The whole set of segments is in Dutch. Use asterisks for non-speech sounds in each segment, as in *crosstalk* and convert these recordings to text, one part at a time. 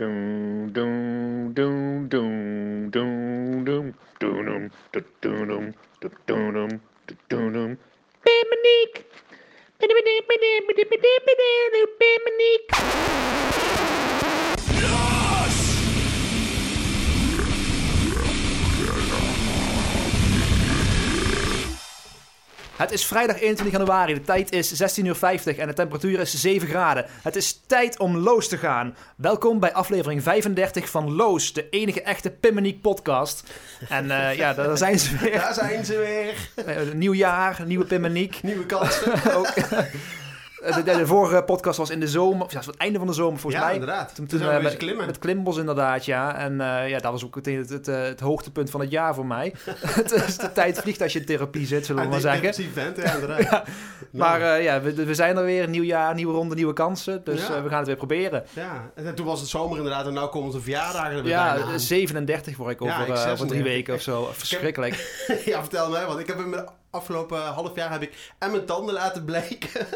dun, dun. Het is vrijdag 21 januari, de tijd is 16.50 uur en de temperatuur is 7 graden. Het is tijd om Loos te gaan. Welkom bij aflevering 35 van Loos, de enige echte Pimmeniek podcast. En eh, ja, daar *laughs* zijn ze weer. Daar zijn ze weer. Uh, nieuw jaar, nieuwe Pimmeniek. Nieuwe kansen. Ook, eh, *laughs* de, de, de, vorige podcast was in de zomer, of ja, het einde van de zomer volgens ja, mij. inderdaad. Toen, Toen we met, bezig klimmen. met klimbos inderdaad, ja. En uh, ja, dat was ook het, het, het, hoogtepunt van het jaar voor mij. *laughs* *laughs* het is de tijd vliegt als je in therapie zit, zullen we maar zeggen. Bent, ja, inderdaad. *laughs* ja. Maar uh, ja, we, we, zijn er weer. Nieuw jaar, nieuwe ronde, nieuwe kansen. Dus we gaan het weer proberen. Ja, en toen was het zomer inderdaad en nu komen onze verjaardagen er weer Ja, bijna aan. 37 word ik over, ik over 36. drie weken of zo. Verschrikkelijk. ja, vertel mij, want ik heb in mijn afgelopen half jaar heb ik en mijn tanden laten bleken.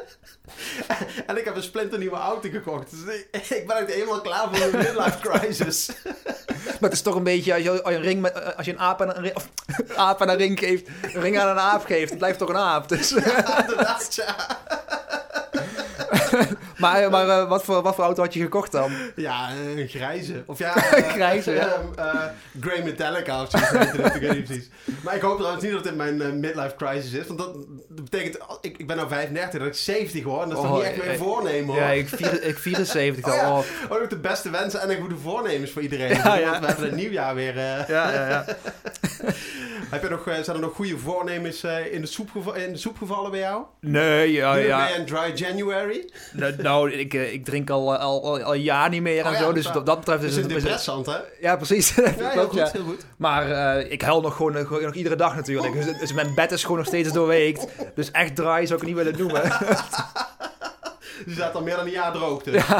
*laughs* en ik heb een splinternieuwe auto gekocht. Dus ik, *laughs* ik ben ook helemaal klaar voor een midlife crisis. *laughs* Maar het is toch een beetje, als je, als je een, ring met, eh, als je een aap aan een, ring, of, aap aan een ring geeft, een ring aan een aap geeft, het blijft toch een aap. Dus. ja, inderdaad, ja. Maar maar uh, wat, voor, wat voor auto had je gekocht dan? Ja, een grijze. Of ja, *laughs* uh, grijze, ja. Grey Metallica of zoiets. weet ik weet niet precies. Maar ik hoop trouwens niet dat het in mijn midlife crisis is. Want dat, dat betekent, ik, ik ben nou 35, dat ik 70 hoor. Dat is oh, toch niet echt mijn voornemen hoor. Ja, ik, vier, ik 74 *laughs* oh, dan. Ja. Oh. oh, ook de beste wensen en goede voornemens voor iedereen. Ja, ja. Want we hebben het nieuwjaar weer. Ja, ja, ja. *laughs* Heb je nog, zijn er nog goede voornemens in de, soep in de soep gevallen bij jou? Nee, ja, ja. Ben een dry January? Nou, nou ik, ik drink al, al, al, al een jaar niet meer en oh, zo. Dus wat dat betreft is het... een depressant, hè? Ja, precies. *laughs* Ja, heel goed, heel goed. Maar uh, ik huil nog gewoon nog, nog iedere dag natuurlijk. Dus, dus, mijn bed is gewoon nog steeds doorweekt. Dus echt dry zou ik het niet willen noemen. *laughs* Je staat al meer dan een jaar droog dus. *laughs*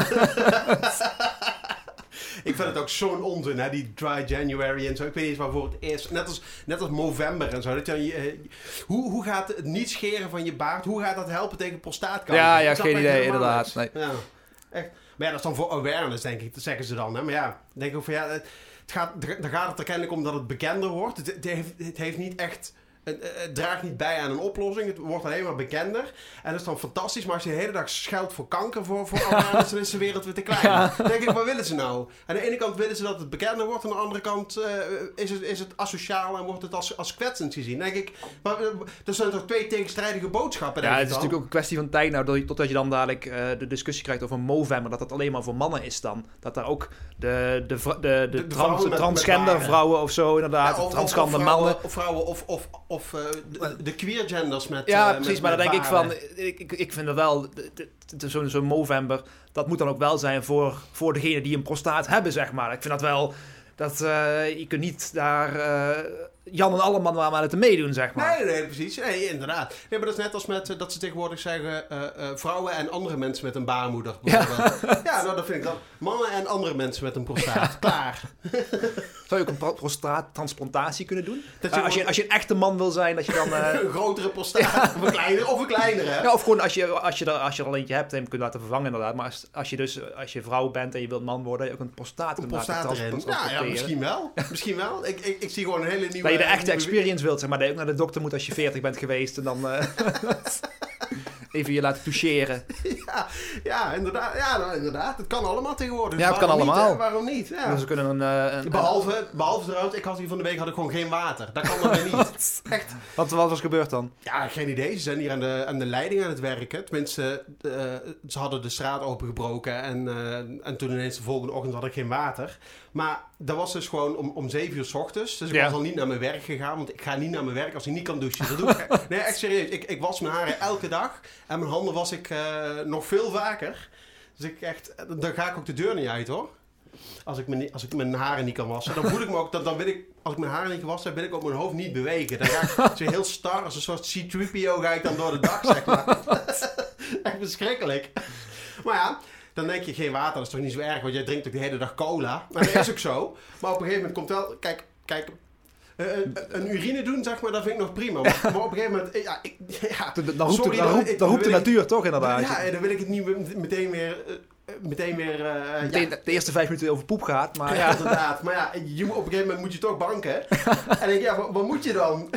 Ik vind het ook zo'n onzin, hè, die dry January en zo. Ik weet niet eens waarvoor het is. Net als, net als Movember en zo. Dat je, uh, hoe, hoe gaat het niet scheren van je baard, hoe gaat dat helpen tegen prostaatkanker? Ja, ja, geen idee, inderdaad. Nee. Ja, echt. Maar ja, dat is dan voor awareness, denk ik. Dat zeggen ze dan. Hè? Maar ja, denk ik van ja, het gaat, dan gaat het er kennelijk om dat het bekender wordt. Het, het, heeft, het heeft niet echt... Het, het, draagt niet bij aan een oplossing. Het wordt alleen maar bekender. En dat is dan fantastisch. Maar als je de hele dag scheldt voor kanker voor, voor *laughs* awareness, dan is de wereld weer te klein. Ja. Dan denk ik, wat willen ze nou? Aan de ene kant willen ze dat het bekender wordt. Aan de andere kant uh, is, het, is het asociaal en wordt het als, als kwetsend gezien. Denk ik, maar er zijn toch twee tegenstrijdige boodschappen? Ja, het is dan? natuurlijk ook een kwestie van tijd. Nou, totdat je dan dadelijk uh, de discussie krijgt over Movember. Dat dat alleen maar voor mannen is dan. Dat daar ook de, de, de, de, de, trans, vrouwen met, transgender met vrouwen of zo inderdaad. Ja, of, transgender of vrouwen, mannen. Of vrouwen of... of, of uh, de, de queer genders met Ja, uh, precies. met, maar dan denk baren. ik van... Ik, ik vind dat wel... Zo'n zo Movember... Dat moet dan ook wel zijn voor, voor degene die een prostaat hebben, zeg maar. Ik vind dat wel... Dat, uh, je kunt niet daar... Jan en Alleman maar aan het meedoen, zeg maar. Nee, nee, precies. Nee, inderdaad. Nee, maar dat is net als met dat ze tegenwoordig zeggen uh, uh, vrouwen en andere mensen met een baarmoeder. Ja. *laughs* ja, nou dat vind ik dan. Mannen en andere mensen met een prostaat. Ja. Klaar. *laughs* Zou je ook een prostaattransplantatie kunnen doen? Dat je, uh, als, je, als je een echte man wil zijn, dat je dan... *laughs* een grotere prostaat. Ja. Of een kleinere. Of een kleinere. Ja, of gewoon als je, als je, er, als je er al eentje hebt, dan kun je laten vervangen inderdaad. Maar als, als je dus als je vrouw bent en je wilt man worden, ook een prostaat een prostaat erin. Ja, ja, misschien wel. misschien wel. Ik, ik, ik zie gewoon een hele nieuwe... Je de echte experience wilt, zeg maar. Dat je ook naar de dokter moet als je 40 bent geweest en dan... Uh, *laughs* even je laten toucheren. Ja, ja, inderdaad. Ja, nou, inderdaad. Het kan allemaal tegenwoordig. Ja, het kan waarom allemaal. Niet, waarom niet? Ja. Dus we kunnen een, uh, een, behalve, behalve trouwens, ik had hier van de week had ik gewoon geen water. Dat kan dan niet. *laughs* Echt. Wat, wat was gebeurd dan? Ja, geen idee. Ze zijn hier aan de, aan de leiding aan het werken. Tenminste, uh, ze hadden de straat opengebroken. En, uh, en toen ineens de volgende ochtend had ik geen water. Maar dat was dus gewoon om, om 7 uur s ochtends. Dus ik ja. was al niet naar mijn werk gegaan. Want ik ga niet naar mijn werk als ik niet kan douchen. Dat doe ik. Nee, echt serieus. Ik, ik was mijn haren elke dag. En mijn handen was ik uh, nog veel vaker. Dus ik echt, dan ga ik ook de deur niet uit hoor. Als ik, mijn, als ik mijn haren niet kan wassen. Dan voel ik me ook, dan, dan wil ik, als ik mijn haren niet gewassen heb, wil ik ook mijn hoofd niet bewegen. Dan ga ik zo heel star, als een soort C-3PO ga ik dan door de dag, zeg maar. *laughs* echt verschrikkelijk. Maar ja, dan denk je, geen water, dat is toch niet zo erg, want jij drinkt ook de hele dag cola. Maar dat is *laughs* ook zo. Maar op een gegeven moment komt wel, kijk, kijk uh, een urine doen, zeg maar, dat vind ik nog prima. Maar, maar op een gegeven moment, ja, ik, *laughs* ja dan roept, sorry, dan, dan roept, dan roept de natuur ik, toch inderdaad. Ja, en dan wil ik het niet meteen weer meteen weer... eh, Meteen ja, de eerste vijf minuten over poep gaat, maar ja, inderdaad. Maar ja, je, op een gegeven moment moet je toch banken. *laughs* en ik denk, ja, wat, wat moet je dan?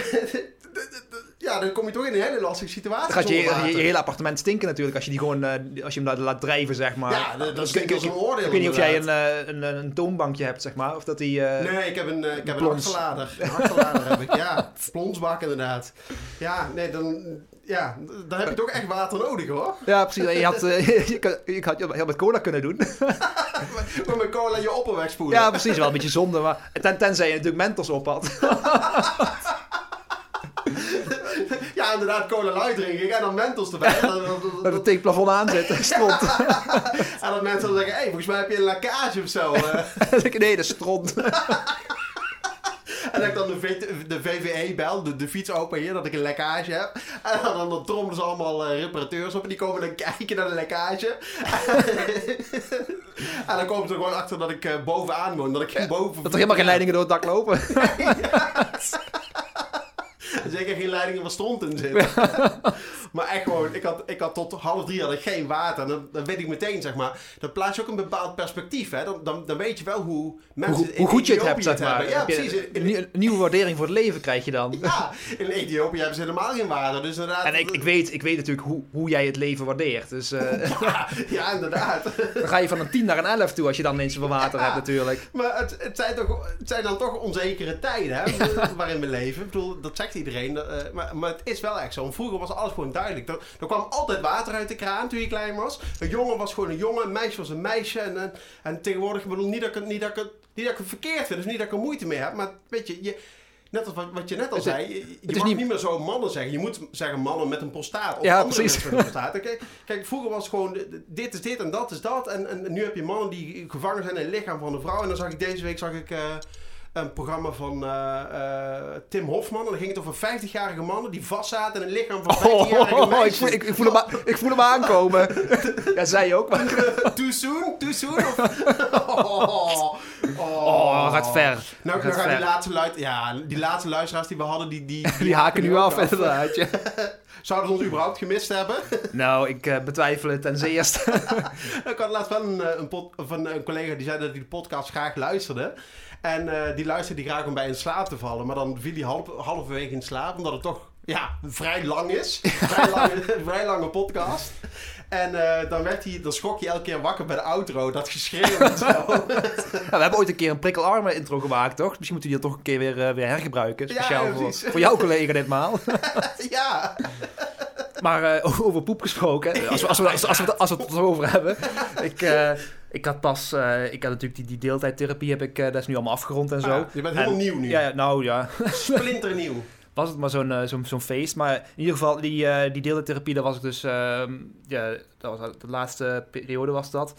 Ja, dan kom je toch in een hele lastige situatie. Dan gaat je, je, je hele appartement stinken natuurlijk als je, die gewoon, eh, als je hem laat, laat drijven, zeg maar. Ja, dat, als een oordeel. Ik weet niet of jij een, eh, een, een, een toonbankje hebt, zeg maar. Of dat die... eh, Nee, ik heb een, eh, ik heb een plons. achterlader. *laughs* Een achterlader heb ik, ja. Plonsbak inderdaad. Ja, nee, dan, ja, dan heb je toch echt water nodig hoor. Ja, precies. Je had, eh, *laughs* je, kan- je had, je had met cola kunnen doen. *laughs* Met mijn cola je opper wegspoelen. ja, precies. Wel een beetje zonde, maar ten, tenzij je natuurlijk Mentos op had. *laughs* Ja, inderdaad, cola light drinken en dan Mentos erbij. En dan, dan- dan- *laughs* Dat het tegen het plafond aan zit. *laughs* Stront. en dat mensen dan zeggen, hé, hey, volgens mij heb je een lekkage of zo. eh. nee, dat is stront. En dat ik dan de, V- de VVE bel, de, de fiets open hier, dat ik een lekkage heb. En dan, dan trommelen ze allemaal eh, reparateurs op en die komen dan kijken naar de lekkage. en dan komen ze gewoon achter dat ik eh, bovenaan woon, dat ik boven... Dat er helemaal geen leidingen door het dak lopen. Er zeker geen leidingen van stront in zitten. *laughs* maar echt gewoon, ik had, ik had tot half drie had ik geen water. En dan, dan weet ik meteen, zeg maar, dan plaats je ook een bepaald perspectief. Hè? Dan, dan, dan weet je wel hoe mensen Hoe, in hoe goed je het hebt, zeg maar. Ja, precies. Een, nieuw- een nieuwe waardering voor het leven krijg je dan. Ja, in Ethiopië hebben ze helemaal geen water. Dus inderdaad... En ik, ik, weet, ik weet natuurlijk hoe, hoe jij het leven waardeert. Dus eh, *laughs* Ja, ja, inderdaad. *laughs* dan ga je van een 10 naar een 11 toe als je dan ineens zoveel water Ja. hebt natuurlijk. Maar het, het, zijn toch, het zijn dan toch onzekere tijden hè, waarin we leven. Ik bedoel, dat zegt iedereen. eh, maar, maar het is wel echt zo. Vroeger was alles gewoon duidelijk. Er, er kwam altijd water uit de kraan toen je klein was. Een jongen was gewoon een jongen, een meisje was een meisje. En, en, en tegenwoordig, ik bedoel, niet dat ik, niet, dat ik, het- niet dat ik het verkeerd vind. Dus niet dat ik er moeite mee heb. Maar weet je, je net als wat, wat je net al Het zei. Je, mag niet- niet... meer zo mannen zeggen. Je moet zeggen mannen met een prostaat. Of Ja, andere precies. met een prostaat. Kijk, kijk, vroeger was het gewoon dit is dit en dat is dat. En, en nu heb je mannen die gevangen zijn in het lichaam van de vrouw. En dan zag ik deze week zag ik, eh, een programma van eh, eh, Tim Hofman. En dan ging het over 50-jarige mannen die vastzaten in het lichaam van 15-jarige Oh, *laughs* ik, voel, ik, ik, voel hem, ik voel hem aankomen. *laughs* ja, zij je ook. Maar, Too soon? Too soon? *laughs* Oh, oh, gaat ver. Nou, gaat nou gaan ver. die laatste, luid... ja, die laatste luisteraars die we hadden, die, die, Die haken nu af, inderdaad. Zouden ze ons überhaupt gemist hebben? *laughs* Nou, ik eh, betwijfel het ten zeerste. *laughs* Ik had laatst wel een, eh, een, pod- of een, een collega die zei dat hij de podcast graag luisterde. En eh, die luisterde die graag om bij in slaap te vallen. Maar dan viel hij half, halverwege in slaap, omdat het toch ja, vrij lang is. *laughs* Vrij lange, vrij lange podcast. En dan, werd hij, dan schrok hij elke keer wakker bij de outro. Dat geschreeuw en zo. Ja, we hebben ooit een keer een prikkelarme intro gemaakt, toch? Misschien moeten we die toch een keer weer, weer hergebruiken. Speciaal ja, voor, voor jouw collega ditmaal. ja. Maar eh, over poep gesproken, als we, als we, als, als we, als we het er over hebben. Ik, eh, ik had pas, eh, ik had natuurlijk die, die deeltijdtherapie, heb ik, eh, dat is nu allemaal afgerond en zo. Ah, je bent helemaal En- nieuw nu. Ja, nou ja, Splinternieuw. *laughs* was het maar zo'n eh, zo'n zo'n feest. Maar in ieder geval, die, eh die deeltijdtherapie, dat was ik dus, ehm, ja, dat was de laatste periode was dat.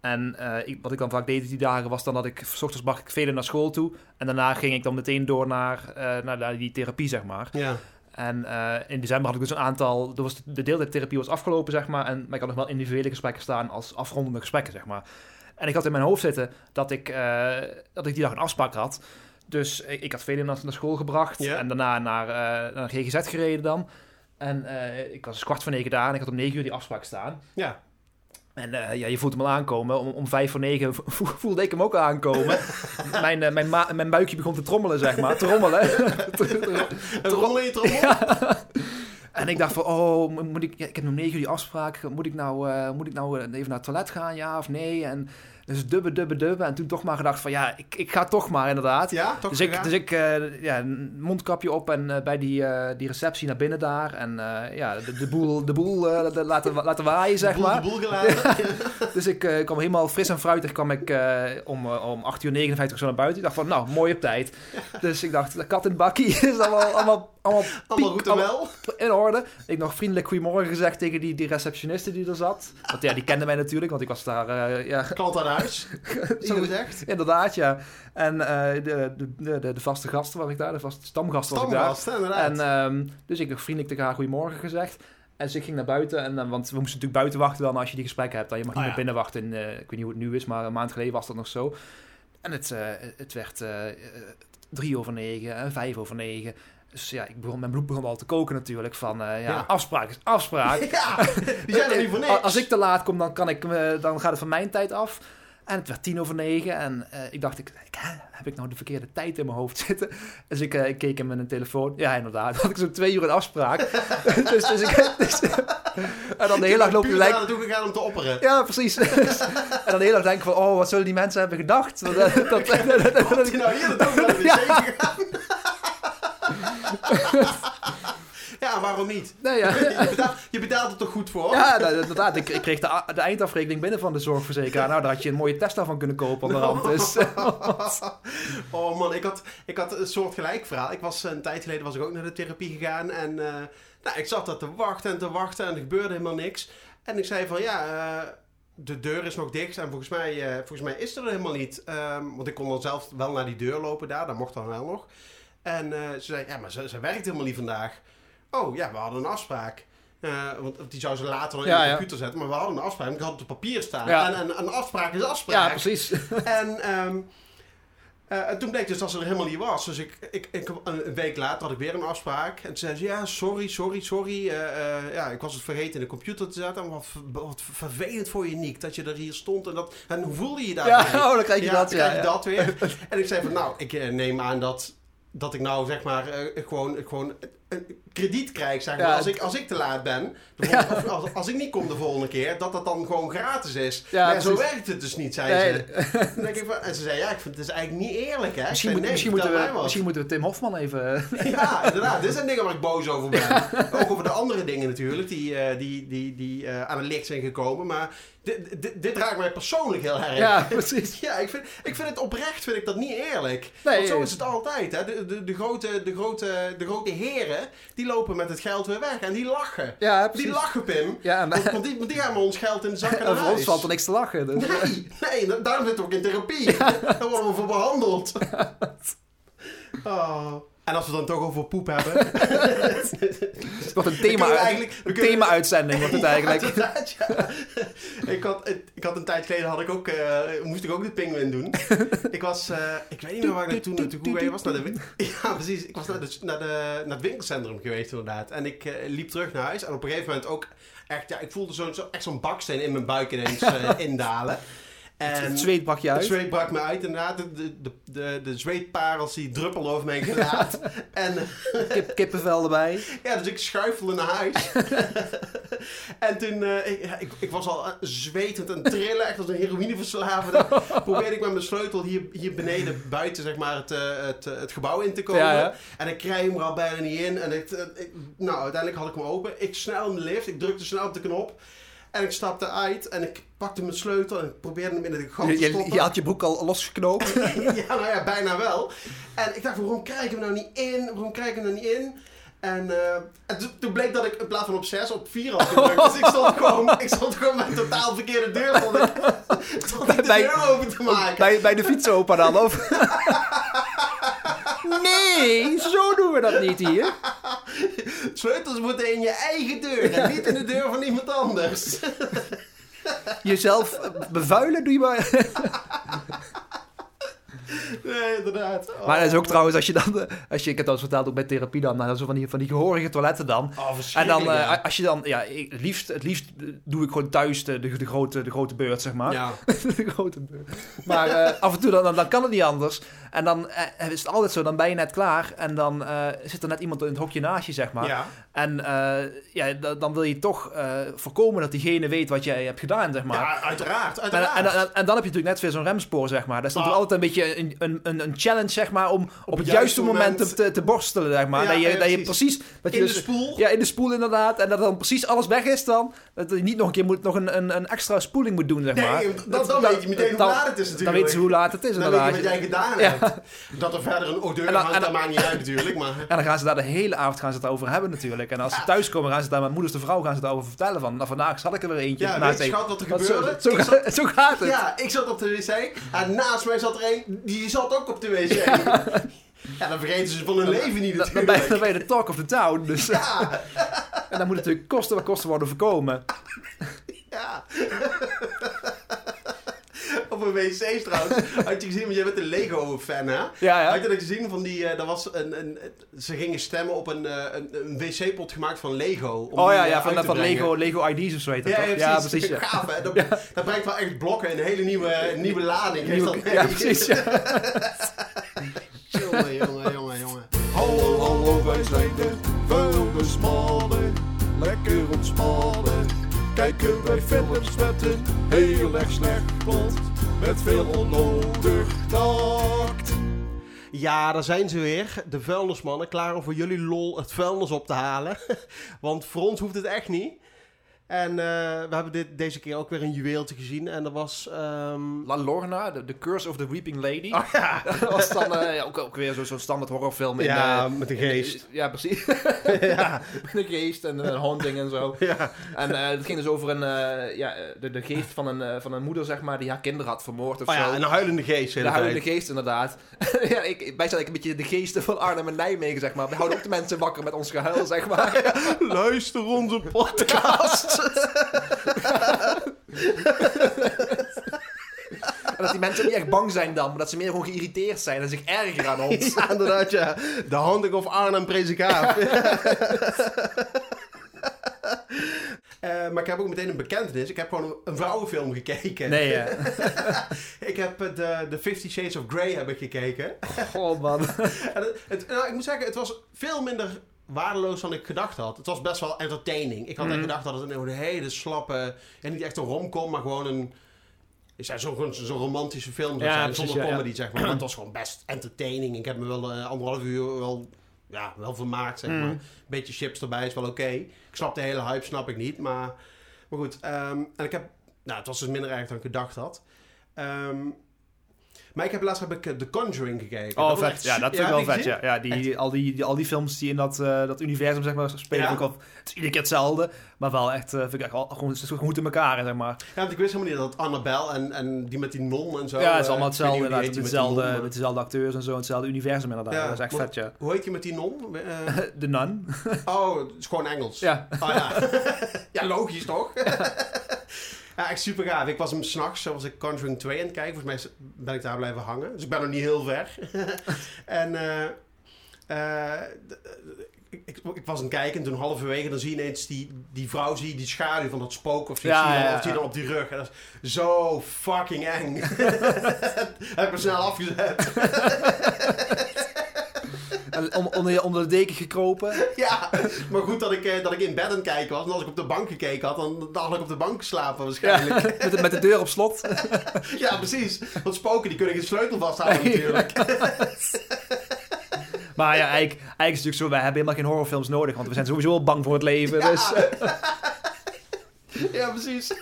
En eh, ik, wat ik dan vaak deed die dagen was dan dat ik, s ochtends bracht ik vele naar school toe. En daarna ging ik dan meteen door naar, eh, naar, naar die therapie, zeg maar. Ja. En eh, in december had ik dus een aantal... Er was de deeltijdtherapie was afgelopen, zeg maar. En, maar ik had nog wel individuele gesprekken staan als afrondende gesprekken, zeg maar. En ik had in mijn hoofd zitten dat ik, eh, dat ik die dag een afspraak had. Dus ik, ik had veel naar, naar school gebracht. En daarna naar, eh, naar GGZ gereden dan. En ik was dus kwart voor negen daar en ik had om negen uur die afspraak staan. Ja. En eh, ja, je voelt hem al aankomen. Om, om vijf voor negen vo- voelde ik hem ook al aankomen. *laughs* mijn, eh, mijn, mijn buikje begon te trommelen, zeg maar. Trommelen. *laughs* Rommel in je trommel? En ik dacht van, oh, mo- moet ik, ja, ik heb om negen uur die afspraak. Moet ik, nou, eh, moet ik nou even naar het toilet gaan, ja of nee? En dus dubbe, dubbe, dubbe. En toen toch maar gedacht van, ja, ik, ik ga toch maar inderdaad. Ja, toch Dus ik, dus ik eh, ja, mondkapje op en eh, bij die, eh, die receptie naar binnen daar. En ja, de, de boel, de boel de- laten, laten waaien, zeg de boel, maar. de boel gelaten. *laughs* Dus ik kwam helemaal fris en fruitig kwam ik, om, om 8 uur 59 zo naar buiten. Ik dacht van, nou, mooi op tijd. Dus ik dacht, de kat in het bakkie *laughs* is allemaal, allemaal, allemaal, Allemaal goed en wel. in orde. Ik nog vriendelijk goedemorgen gezegd tegen die, die receptioniste die er zat. Want ja, die kende mij natuurlijk, want ik was daar, ja, Klant aan huis. *laughs* Zo gezegd. inderdaad, ja. En eh, de, de, de, de vaste gasten was ik daar, de vaste stamgasten was ik daar. Inderdaad. En ehm, dus ik nog vriendelijk tegen haar goedemorgen gezegd. En dus ik ging naar buiten, en, dan- want we moesten natuurlijk buiten wachten dan als je die gesprekken hebt. Dan je mag niet Ah, meer ja. binnen wachten. In, eh, ik weet niet hoe het nu is, maar een maand geleden was dat nog zo. En het, eh, het werd eh, eh, drie over negen en vijf over negen. Dus ja, ik begon, mijn bloed begon al te koken natuurlijk. Van eh, ja, Ja. afspraak is afspraak. *laughs* Ja, die zijn er niet voor *laughs* niks. Als ik te laat kom, dan, kan ik, dan gaat het van mijn tijd af. En het werd tien over negen. En eh, ik dacht, ik, heb ik nou de verkeerde tijd in mijn hoofd zitten? Dus ik, eh, ik keek in mijn telefoon. Ja, inderdaad. *laughs* Had ik zo'n twee uur een afspraak. *laughs* *laughs* dus, dus ik... Dus, en dan de hele dag loop je lijk... daar naartoe gegaan om te opperen. Ja, precies. en dan de hele dag denk ik van, oh, wat zullen die mensen hebben gedacht? Dat, dat, dat, dat- hij nou hier naartoe gegaan? Ja, waarom niet? nee, ja. *laughs* Je betaalt, je betaalt er toch goed voor? Ja, inderdaad. Ik, ik kreeg de, de eindafrekening binnen van de zorgverzekeraar. Nou, daar had je een mooie Tesla van kunnen kopen onderhand. Dus, *laughs* oh man, ik had, ik had een soort gelijk verhaal. Ik was een tijd geleden was ik ook naar de therapie gegaan. En eh, nou, ik zat daar te wachten en te wachten en er gebeurde helemaal niks. En ik zei van ja, eh, de deur is nog dicht. En volgens mij, eh, volgens mij is er helemaal niet. Ehm, want ik kon dan zelf wel naar die deur lopen daar. Dat mocht dan wel nog. En eh, ze zei ja, maar ze, ze werkt helemaal niet vandaag. Oh ja, we hadden een afspraak. Eh, want die zou ze later nog in de ja. computer zetten. Maar we hadden een afspraak. Ik had het op papier staan. Ja. En, en een afspraak is afspraak. ja, precies. *laughs* En ehm, eh, en toen bleek dus dat ze er helemaal niet was. Dus ik, ik, ik, een week later had ik weer een afspraak. En toen zei ze, ja, sorry, sorry, sorry. Eh, ja, ik was het vergeten in de computer te zetten. Wat, ver- wat vervelend voor je, Niek, dat je er hier stond. En, dat, en hoe voelde je daar? Ja, oh, dan krijg je ja, dat. dan Ja, krijg je dat weer. *laughs* En ik zei van, nou, ik neem aan dat, dat ik nou, zeg maar, gewoon, gewoon krediet krijg, zeg maar. Ja, als, ik, als ik te laat ben, of als, als ik niet kom de volgende keer, dat dat dan gewoon gratis is. Ja, maar zo werkt het dus niet, zei Nee, ze. *laughs* Dan denk ik van, en ze zei, ja, ik vind het is eigenlijk niet eerlijk, hè. Misschien, zei, moet- nee, misschien, moeten we, misschien moeten we Tim Hofman even... *laughs* Ja, inderdaad. Dit zijn dingen waar ik boos over ben. *laughs* Ook over de andere dingen natuurlijk, die, eh, die, die, die eh, aan het licht zijn gekomen. Maar dit, dit, dit raakt mij persoonlijk heel erg. Ja, *laughs* precies. Ja, ik vind, ik vind het oprecht vind ik dat niet eerlijk. Nee, Want zo is het altijd. Hè? De, de, de, grote, de, grote, de grote heren, die lopen met het geld weer weg. En die lachen. Ja, precies. Die lachen, Pim. Ja, Want, die, die gaan met ons geld in de zak en *laughs* voor ons valt er niks te lachen. Dus. Nee, nee, da- daarom zitten we ook in therapie. *laughs* Daar worden we voor behandeld. Oh. En als we het dan toch over poep hebben. *laughs* Het wordt een Dan kunnen we thema, eigenlijk- we een kunnen- thema-uitzending wordt het Ja, eigenlijk. *laughs* inderdaad, ja. ik, had, ik had een tijd geleden had ik ook, eh, moest ik ook de pinguïn doen. ik was, eh, ik weet niet meer waar ik naartoe naartoe was. Naar de, *laughs* ja, precies. Ik was naar, de, naar, de, naar het winkelcentrum geweest inderdaad. En ik eh, liep terug naar huis. En op een gegeven moment ook echt, ja, ik voelde zo'n zo, echt zo'n baksteen in mijn buik ineens indalen. En Het zweet brak je het uit. zweet brak me uit inderdaad. De, de, de, de, zweetparels die druppelden over mijn gelaat. *laughs* en Kip, kippenvel erbij. ja, dus ik schuifelde naar huis. *laughs* en toen, eh, ik, ik, ik was al eh, zwetend en trillen, echt als een heroïneverslaafde. *laughs* probeerde ik met mijn sleutel hier, hier beneden, buiten zeg maar, het, eh, het, het gebouw in te komen. Ja, ja. En ik kreeg hem er al bijna niet in. En ik, ik- nou, uiteindelijk had ik hem open. Ik snel in de lift, ik drukte snel op de knop. En ik stapte uit en ik pakte mijn sleutel en ik probeerde hem in de gang te stoppen. je, je had je broek al losgeknoopt. *laughs* ja, nou ja, bijna wel. En ik dacht, waarom krijg ik hem nou niet in? Waarom krijg ik hem nou niet in? En, eh, en toen, toen bleek dat ik in plaats van op 6 op 4 had gedrukt. Dus ik stond *laughs* gewoon, ik stond gewoon met een totaal verkeerde deur. *laughs* Stond ik, stond ik de Bij- deur open te maken. bij, bij de fietsopa dan, of? Nee, zo doen we dat niet hier. *laughs* Sleutels moeten in je eigen deur en niet in de deur van iemand anders. Jezelf bevuilen doe je maar. *laughs* Inderdaad. Oh. Maar dat is ook trouwens, als je dan, als je, ik heb dat eens verteld ook bij therapie dan, nou, zo van die, van die gehorige toiletten dan. Oh, En dan, eh, als je dan, ja, ik- het liefst, het liefst doe ik gewoon thuis de, de, de grote, de grote beurt, zeg maar. ja. *laughs* de grote beurt. Maar eh, af en toe, dan, dan kan het niet anders. En dan eh, is het altijd zo, dan ben je net klaar en dan zit er net iemand in het hokje naast je, zeg maar. ja. En eh, ja, da- dan wil je toch eh, voorkomen dat diegene weet wat jij hebt gedaan, zeg maar. ja, uiteraard. En, uiteraard. en, en, en dan heb je natuurlijk net weer zo'n remspoor, zeg maar. Dat is natuurlijk Ah. altijd een beetje een, een, een, een challenge, zeg maar, om op, het het juiste moment, moment- te, te borstelen, zeg maar. Ja, dat, je, ja, dat je precies. Dat je in dus, de spoel. Ja, in de spoel inderdaad. En dat dan precies alles weg is dan. Dat je niet nog een keer moet, nog een, een, een extra spoeling moet doen, zeg maar. Nee, dan, dan weet je meteen hoe dan- laat het is natuurlijk. Dan weten ze hoe laat het is, Dan weet je inderdaad. wat jij gedaan hebt. Dat er verder een odeur hangt, dat maakt niet uit natuurlijk. Maar... *laughs* En dan gaan ze daar de hele avond gaan ze het over hebben natuurlijk. En als ze thuiskomen gaan ze daar met moeders de vrouw gaan ze daarover vertellen. Van, nou, vandaag zat ik er weer eentje. Ja, weet je, schat, wat er gebeurde? *laughs* Zo, gaat het. Ja, ik zat op de wc. En naast mij zat er een, die zat ook op de wc. ja, *laughs* dan vergeten ze van hun leven niet Dan, dan, natuurlijk. dan ben je de talk of the town. Dus, Ja, *laughs* En dan moet natuurlijk kosten wat kosten worden voorkomen. ja. Over wc's trouwens. *laughs* Had je gezien, want jij bent een Lego-fan, hè? Ja, ja. Had je dat gezien van die, eh er was een, een, ze gingen stemmen op een, eh, een, een wc-pot gemaakt van Lego. om Oh die, ja, eh, ja van, van. Lego, Lego ID's of zo heet dat Ja, toch? ja, precies. ja. Gaaf, hè? Dat, dat brengt wel echt blokken een hele nieuwe, nieuwe lading. Dat. Ja, precies. Ja. jongen, jongen, jongen, jongen. Hallo, hallo, wij zijn de vuilnismannen. Lekker ontspannen. Kijken wij films met een heel erg slecht plot. Met veel onnodig tact. Ja, daar zijn ze weer. De vuilnismannen. Klaar om voor jullie lol het vuilnis op te halen. *laughs* Want voor ons hoeft het echt niet. En eh, we hebben dit, deze keer ook weer een juweeltje gezien. En dat was... ehm, La Lorna, The, The Curse of the Weeping Lady. Oh ja, *laughs* Dat was dan eh, ook, ook weer zo- zo'n standaard horrorfilm. In, ja eh, met een geest. Ja, precies. *laughs* *laughs* ja, Met een geest en een haunting en zo. ja. En het ging dus over een, ja, de, de geest van een, van een moeder, zeg maar, die haar kinderen had vermoord of Oh zo. ja, een huilende geest. hele huilende geest, inderdaad. ja, ik, wij zijn een beetje de geesten van Arnhem en Nijmegen, zeg maar. We houden ook de mensen wakker met ons gehuil, zeg maar. Luister onze podcast. En dat die mensen niet echt bang zijn dan, maar dat ze meer gewoon geïrriteerd zijn en zich ergeren aan ons. ja, inderdaad, ja. De Haunting of Arnhem Prezikaaf. *laughs* Eh, maar ik heb ook meteen een bekentenis. Ik heb gewoon een, vrouwenfilm gekeken. Nee. *laughs* Ik heb eh, de, de Fifty Shades of Grey heb ik gekeken. Oh, man. *laughs* En het, het- nou, ik moet zeggen, het was veel minder waardeloos dan ik gedacht had. Het was best wel entertaining. Ik had echt Mhm. gedacht dat het een, hele slappe... Niet echt een romcom, maar gewoon een... Is ja, zo'n zo'n romantische film Ja, zijn, precies, zonder ja, comedy, zeg maar. Maar het was gewoon best entertaining. Ik heb me wel eh, anderhalf uur wel, ja, wel vermaakt, zeg Mhm. maar. Een beetje chips erbij is wel oké. Ik snap de hele hype, snap ik niet. Maar, maar goed, ehm, en ik heb... Nou, het was dus minder erg dan ik gedacht had. Ehm, maar ik heb laatst heb ik eh, The Conjuring gekeken. Oh, was vet. Ja, dat vind ik wel je vet, ja. ja die, al, die, die- al die films die in dat, eh, dat universum, zeg maar, spelen. Ook al, het is iedere keer hetzelfde, maar wel echt, eh, vind ik echt wel, gewoon, het is goed in elkaar, zeg maar. Ja, want ik wist helemaal niet dat Annabelle en, en die met die non en zo... ja, het is allemaal hetzelfde, inderdaad. Met dezelfde, met dezelfde acteurs en zo, hetzelfde universum inderdaad. Ja, dat is echt vet, ja. Hoe heet die met die non? *laughs* De Nun. oh, het is gewoon Engels. Ja. Oh ja. *laughs* ja, logisch toch? *laughs* ja, echt super gaaf. Ik was hem s'nachts, zoals ik Conjuring 2 aan het kijken. Volgens mij ben ik daar blijven hangen. Dus ik ben nog niet heel ver. *laughs* en eh, eh, ik, ik, ik was aan het kijken en toen halverwege dan zie je ineens die, die vrouw, zie je die schaduw van dat spook of zie, Ja, je ja, of ja. dan op die rug. En dat is zo fucking eng. *laughs* Heb ik me snel afgezet. *laughs* Om- onder, onder de deken gekropen. Ja, maar goed dat ik, eh, dat ik in bed aan het kijken was. En als ik op de bank gekeken had, dan, dan had ik op de bank geslapen waarschijnlijk. met, de, met de deur op slot. *laughs* Ja, precies. Want spoken die kunnen geen sleutel vasthouden natuurlijk. *laughs* Maar ja, eigenlijk, eigenlijk is het natuurlijk zo, wij hebben helemaal geen horrorfilms nodig, want we zijn sowieso al bang voor het leven. Dus, *laughs* Ja, precies.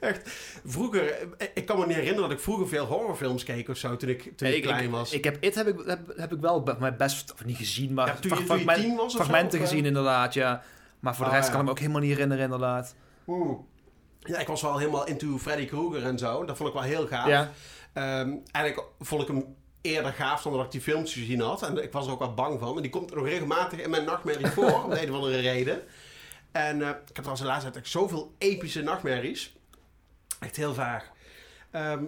Echt. Vroeger, eh, ik kan me niet herinneren dat ik vroeger veel horrorfilms keek of zo toen ik, toen ik, klein was. Ik heb It heb ik, heb, heb ik wel maar best, of niet gezien, maar Ja, toen je- frag- toen je fragment- tien was of zo, fragmenten gezien inderdaad, ja. Maar voor de Ah, rest kan ik me ook helemaal niet herinneren inderdaad. Oeh. Ja, ik was wel helemaal into Freddy Krueger en zo. Dat vond ik wel heel gaaf. Ja. Ehm, eigenlijk vond ik hem eerder gaaf dan dat ik die films gezien had. En ik was er ook wel bang van. En die komt nog regelmatig in mijn nachtmerrie voor, *laughs* om de een of andere reden. En eh, ik heb trouwens de laatste tijd echt zoveel epische nachtmerries. Echt heel vaag. Ehm,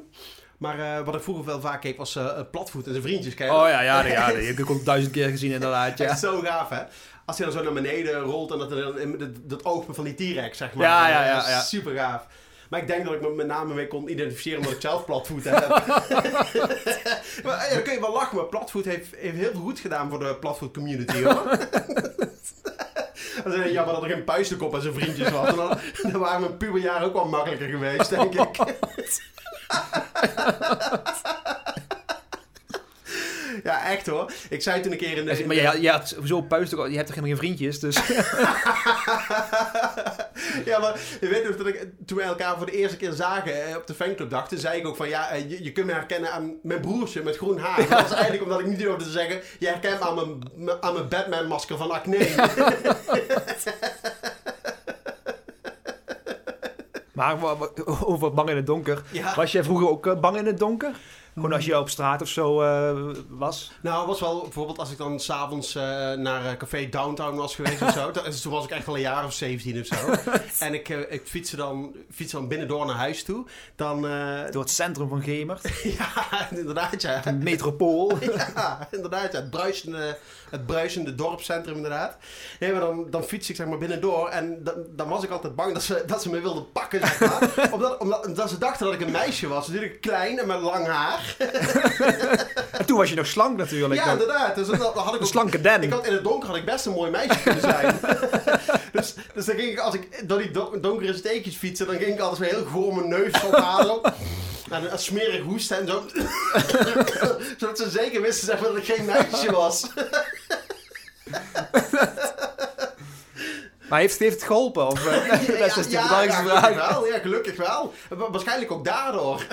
maar eh, wat ik vroeger wel vaak keek was eh Platvoet en zijn vriendjes. Ken je dat? Oh ja, ja, ja, *laughs* ik ook duizend keer gezien inderdaad, ja. Echt zo gaaf, hè? Als hij dan zo naar beneden rolt en dat dat, dat oog van die T-Rex, zeg maar. Ja, ja, ja, ja. Super gaaf. Maar ik denk dat ik me met name mee kon identificeren omdat ik zelf platvoeten heb. *laughs* *laughs* maar ja, dan kun je wel lachen, maar platvoet heeft, heeft heel veel goed gedaan voor de platvoet community, hoor. Dan is het jammer dat er geen puistenkop en zijn vriendjes was. En dan, dan waren mijn puberjaren ook wel makkelijker geweest, denk ik. *laughs* Ja, echt hoor. Ik zei toen een keer in de... Maar de- je, je had puist, je hebt toch helemaal geen vriendjes, dus... *laughs* *laughs* ja, maar je weet nog dat ik, toen we elkaar voor de eerste keer zagen eh, op de fanclub dachten, zei ik ook van ja, eh, je, je kunt me herkennen aan mijn broertje met groen haar. Dat was eigenlijk omdat ik niet durfde te zeggen, je herkent me aan mijn, aan mijn Batman masker van acne. *laughs* Maar over bang in het donker. Ja. Was jij vroeger ook eh, bang in het donker? Gewoon als je op straat of zo eh, was. Nou, het was wel bijvoorbeeld als ik dan s'avonds eh naar eh, café Downtown was geweest of zo. *laughs* Toen, was ik echt wel een jaar of 17 of zo. *laughs* en ik, eh, ik fietste dan, fietste dan binnendoor naar huis toe. Dan, Door het centrum van Gemert. *laughs* ja, inderdaad, ja. Een metropool. Ja, inderdaad. Ja. Het, bruisende, het bruisende dorpscentrum, inderdaad. Nee, maar dan, dan fiets ik zeg maar binnendoor. En dan, dan was ik altijd bang dat ze, dat ze me wilden pakken, zeg maar. omdat, omdat, omdat ze dachten dat ik een meisje was. Natuurlijk klein en met lang haar. *laughs* En toen was je nog slank natuurlijk. Ja, inderdaad. Dus dan, had ik Een slanke den. ik had, in het donker had ik best een mooi meisje kunnen zijn. *laughs* dus, dus dan ging ik, als ik door die don- donkere steekjes fietsen, dan ging ik altijd zo heel goor mijn neus ophalen. En een smerig hoesten en zo. *laughs* Zodat ze zeker wisten dat ik geen meisje was. Maar heeft, heeft het geholpen? Of, eh, dat is de belangrijkste ja, vraag. gelukkig wel. Ja, gelukkig wel. Wa- Waarschijnlijk ook daardoor.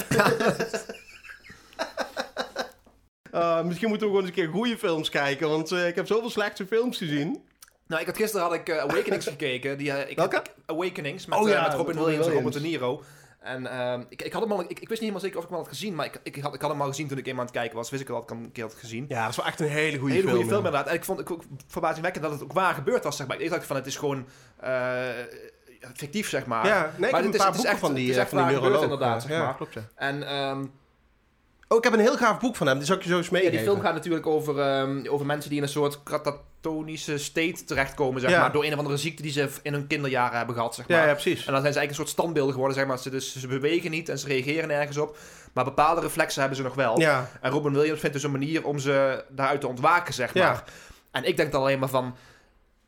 Uh, misschien moeten we gewoon eens een keer goede films kijken, want eh, ik heb zoveel slechte films gezien. Nou, ik had gisteren had ik eh, Awakenings *laughs* gekeken. Die, eh, ik, Awakenings met, Oh eh, ja, met Robin Williams en Robert De Niro. En ehm, ik, ik, had hem al, ik, ik wist niet helemaal zeker of ik hem al had gezien, maar ik, ik, had, ik had hem al gezien toen ik eenmaal aan het kijken was. Wist ik al dat ik hem een keer had gezien. Ja, dat is wel echt een hele Een goede hele film. goede film inderdaad. En ik vond het ook verbazingwekkend dat het ook waar gebeurd was, zeg maar. Ik dacht van, het is gewoon eh, fictief, zeg maar. Ja, nee, Maar het is- het echt- van die, het is eh, echt van die waar gebeurd, inderdaad, zeg Ja, maar. klopt, ja. En ehm, Oh, ik heb een heel gaaf boek van hem, die zal ik je zo eens ja, meegeven. die film gaat natuurlijk over, ehm, over mensen die in een soort katatonische state terechtkomen, zeg Ja. maar. Door een of andere ziekte die ze in hun kinderjaren hebben gehad, zeg maar. Ja, ja, precies. En dan zijn ze eigenlijk een soort standbeelden geworden, zeg maar. Ze, dus, ze bewegen niet en ze reageren nergens op. Maar bepaalde reflexen hebben ze nog wel. Ja, En Robin Williams vindt dus een manier om ze daaruit te ontwaken, zeg Ja. maar. En ik denk dan alleen maar van...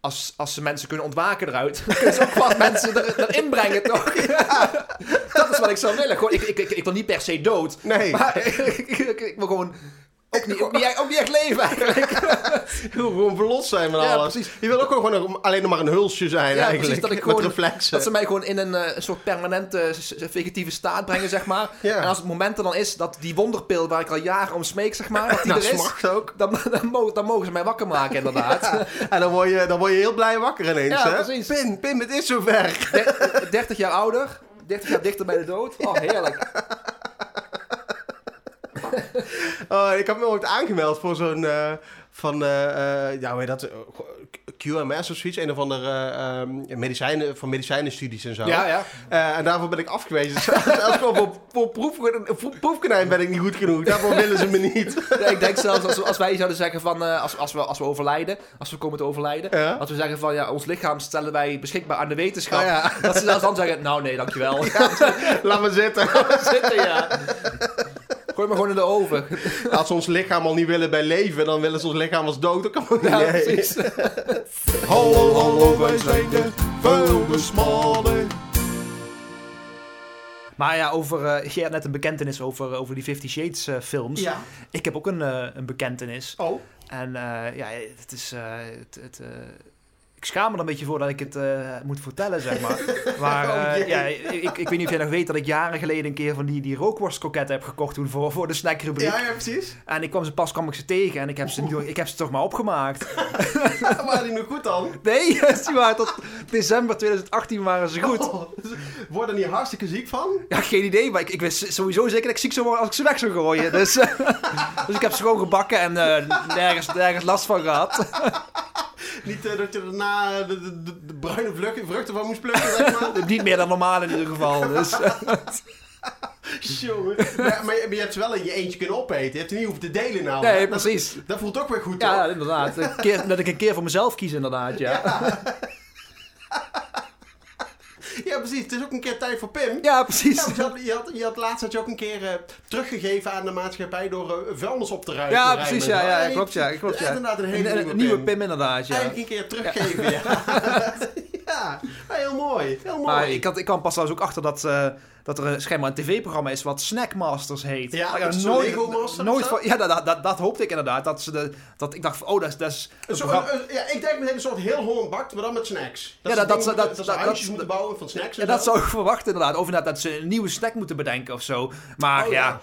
Als, als ze mensen kunnen ontwaken eruit, *laughs* kunnen ze ook wat mensen er, erin brengen, *laughs* toch? Dat is wat ik zou willen. Gewoon, ik, ik, ik, ik wil niet per se dood. nee. Maar *laughs* ik, ik- ik wil gewoon ook niet, ook niet, echt- ook niet echt leven, eigenlijk. *laughs* Wil gewoon verlost zijn van Ja, alles. precies. Je wil ook gewoon alleen nog maar een hulsje zijn Ja, eigenlijk. precies, dat ik met gewoon- reflexen. Dat ze mij gewoon in een, eh, soort permanente vegetatieve staat brengen, zeg maar. Ja. En als het moment er dan is dat die wonderpil waar ik al jaren om smeek, zeg maar, dat die Nou, er is, ook. dan, dan, mogen, dan mogen ze mij wakker maken, inderdaad. *laughs* En dan word, je, dan word je heel blij wakker ineens, Ja, hè? precies. Pim, Pim, het is zover. Der- 30 jaar ouder, 30 jaar dichter bij de dood. Oh, heerlijk. *laughs* Oh, ik heb me ooit aangemeld voor zo'n... eh, van, eh, eh, ja, hoe heet dat? QMS of zoiets. Een of andere eh, ehm, medicijnen, van medicijnenstudies en zo. Ja, ja. En daarvoor ben ik afgewezen. *laughs* Zelfs gewoon voor, voor, proef, voor proefkonijn ben ik niet goed genoeg. Daarvoor willen ze me niet. *laughs* Ik denk zelfs als, als wij zouden zeggen van, als, als, we, als we overlijden, als we komen te overlijden, Ja. als we zeggen van, ja, ons lichaam stellen wij beschikbaar aan de wetenschap, Oh, ja. dat ze zelfs dan zeggen, nou nee, dankjewel. Laat me zitten. Zitten, ja. Gooi me gewoon in de oven. *laughs* Als ze ons lichaam al niet willen bij leven, dan willen ze ons lichaam als dood. Dat kan ook niet. Precies. *laughs* Hallo, hallo, wij zijn de vuilnismannen. Maar ja, over, eh jij had net een bekentenis over, over die Fifty Shades eh, films. Ja. Ik heb ook een, eh, een bekentenis. Oh. En eh, ja, het is. eh, het, het, eh, ik schaam me er een beetje voor dat ik het eh, moet vertellen, zeg maar. *laughs* Maar Oh, eh, ja, ik, ik weet niet of jij nog weet dat ik jaren geleden een keer van die, die rookworstkroketten heb gekocht toen voor, voor de snackrubriek. Ja, ja, precies. En ik kwam ze pas kwam ik ze tegen en ik heb ze, nu- ik heb ze toch maar opgemaakt. *laughs* Waren die nog goed dan? Nee, *laughs* die waren tot december 2018 waren ze goed. Oh, Word er niet hartstikke ziek van? Ja, geen idee, maar ik, ik wist sowieso zeker dat ik ziek zou worden als ik ze weg zou gooien. Dus, dus ik heb ze gewoon gebakken en eh, nergens, nergens last van gehad. Niet eh, dat je daarna de, de, de, de bruine vruchten van moest plukken, zeg maar. *laughs* Niet meer dan normaal in ieder geval. Dus, *laughs* eh, Jongen. Maar, maar, je- hebt ze wel in je eentje kunnen opeten. Je hebt ze niet hoeven te delen nou. nee, Dat- precies. Dat voelt ook weer goed, Ja, toch? inderdaad. Een keer, dat ik een keer voor mezelf kies, inderdaad. Ja, ja. Ja, precies. Het is ook een keer tijd voor Pim. precies. Ja, want je, had, je, had, je had laatst had je ook een keer eh, teruggegeven aan de maatschappij door eh, vuilnis op te ruimen. Ja, precies. Ja, ja, klopt. Ja, klopt ja. Inderdaad, een hele een- nieuwe, Pim. Pim, inderdaad. Ja. Eindelijk een keer teruggeven, ja. ja. *laughs* heel mooi. Heel mooi. Maar ik, had, ik kwam pas trouwens ook achter dat, eh, dat er een- schijnbaar een tv-programma is wat Snackmasters heet. Ja, Ik dat had zo'n Lego Master nooit zo? van, Ja, dat, dat, dat, dat hoopte ik inderdaad. Dat, ze de, dat ik dacht van, oh, dat is... Dat is Een soort- programma- een- een- ja, ik denk meteen een soort heel Holland bakt, maar dan met snacks. Ja, ze dat- dat- dat- dat- ze dat- huisjes dat- moeten bouwen van snacks Ja, en dat zo. zou ik *laughs* verwachten inderdaad. Of inderdaad dat ze een nieuwe snack moeten bedenken of zo. Maar Oh, ja, ja.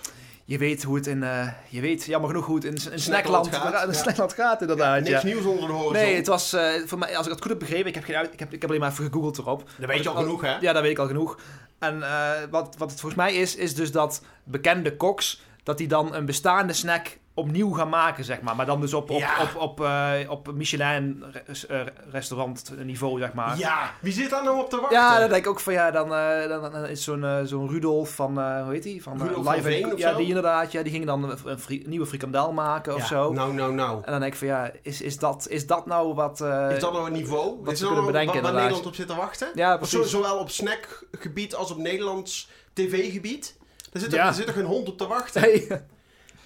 Je weet hoe het in... eh, je weet jammer genoeg hoe het in, in Snackland snackland gaat, in ja. *laughs* snackland gaat inderdaad. Niks ja. nieuws onder de horizon. Nee, het was eh, voor mij, als ik het goed heb begrepen, ik heb, geen ik heb, ik heb alleen maar even gegoogeld erop. Dat weet je al genoeg, hè? Ja, dat weet ik al genoeg. En eh, wat, wat het volgens mij is, is dus dat bekende koks dat die dan een bestaande snack opnieuw gaan maken, zeg maar. Maar dan dus op, op, Ja. op, op, eh, op Michelin res- eh, restaurant niveau, zeg maar. Ja, wie zit daar nou op te wachten? Ja, dan denk ik ook van ja, dan, eh, dan, dan is zo'n zo'n Rudolf van, eh, hoe heet die? Van, Rudolf van Live Veen and- of Ja, zo? die inderdaad, ja, die ging dan een, fri- nieuwe frikandel maken of zo. Nou, nou, nou. En dan denk ik van ja, is, is, dat, is dat nou wat... eh, Is dat nou een niveau? wat is ze dat kunnen nou bedenken, waar. Nederland op zit te wachten? Ja, Of zo- precies. zowel op snackgebied als op Nederlands tv-gebied. Er zit, er, Ja. er zit er geen hond op te wachten. *laughs* Hey,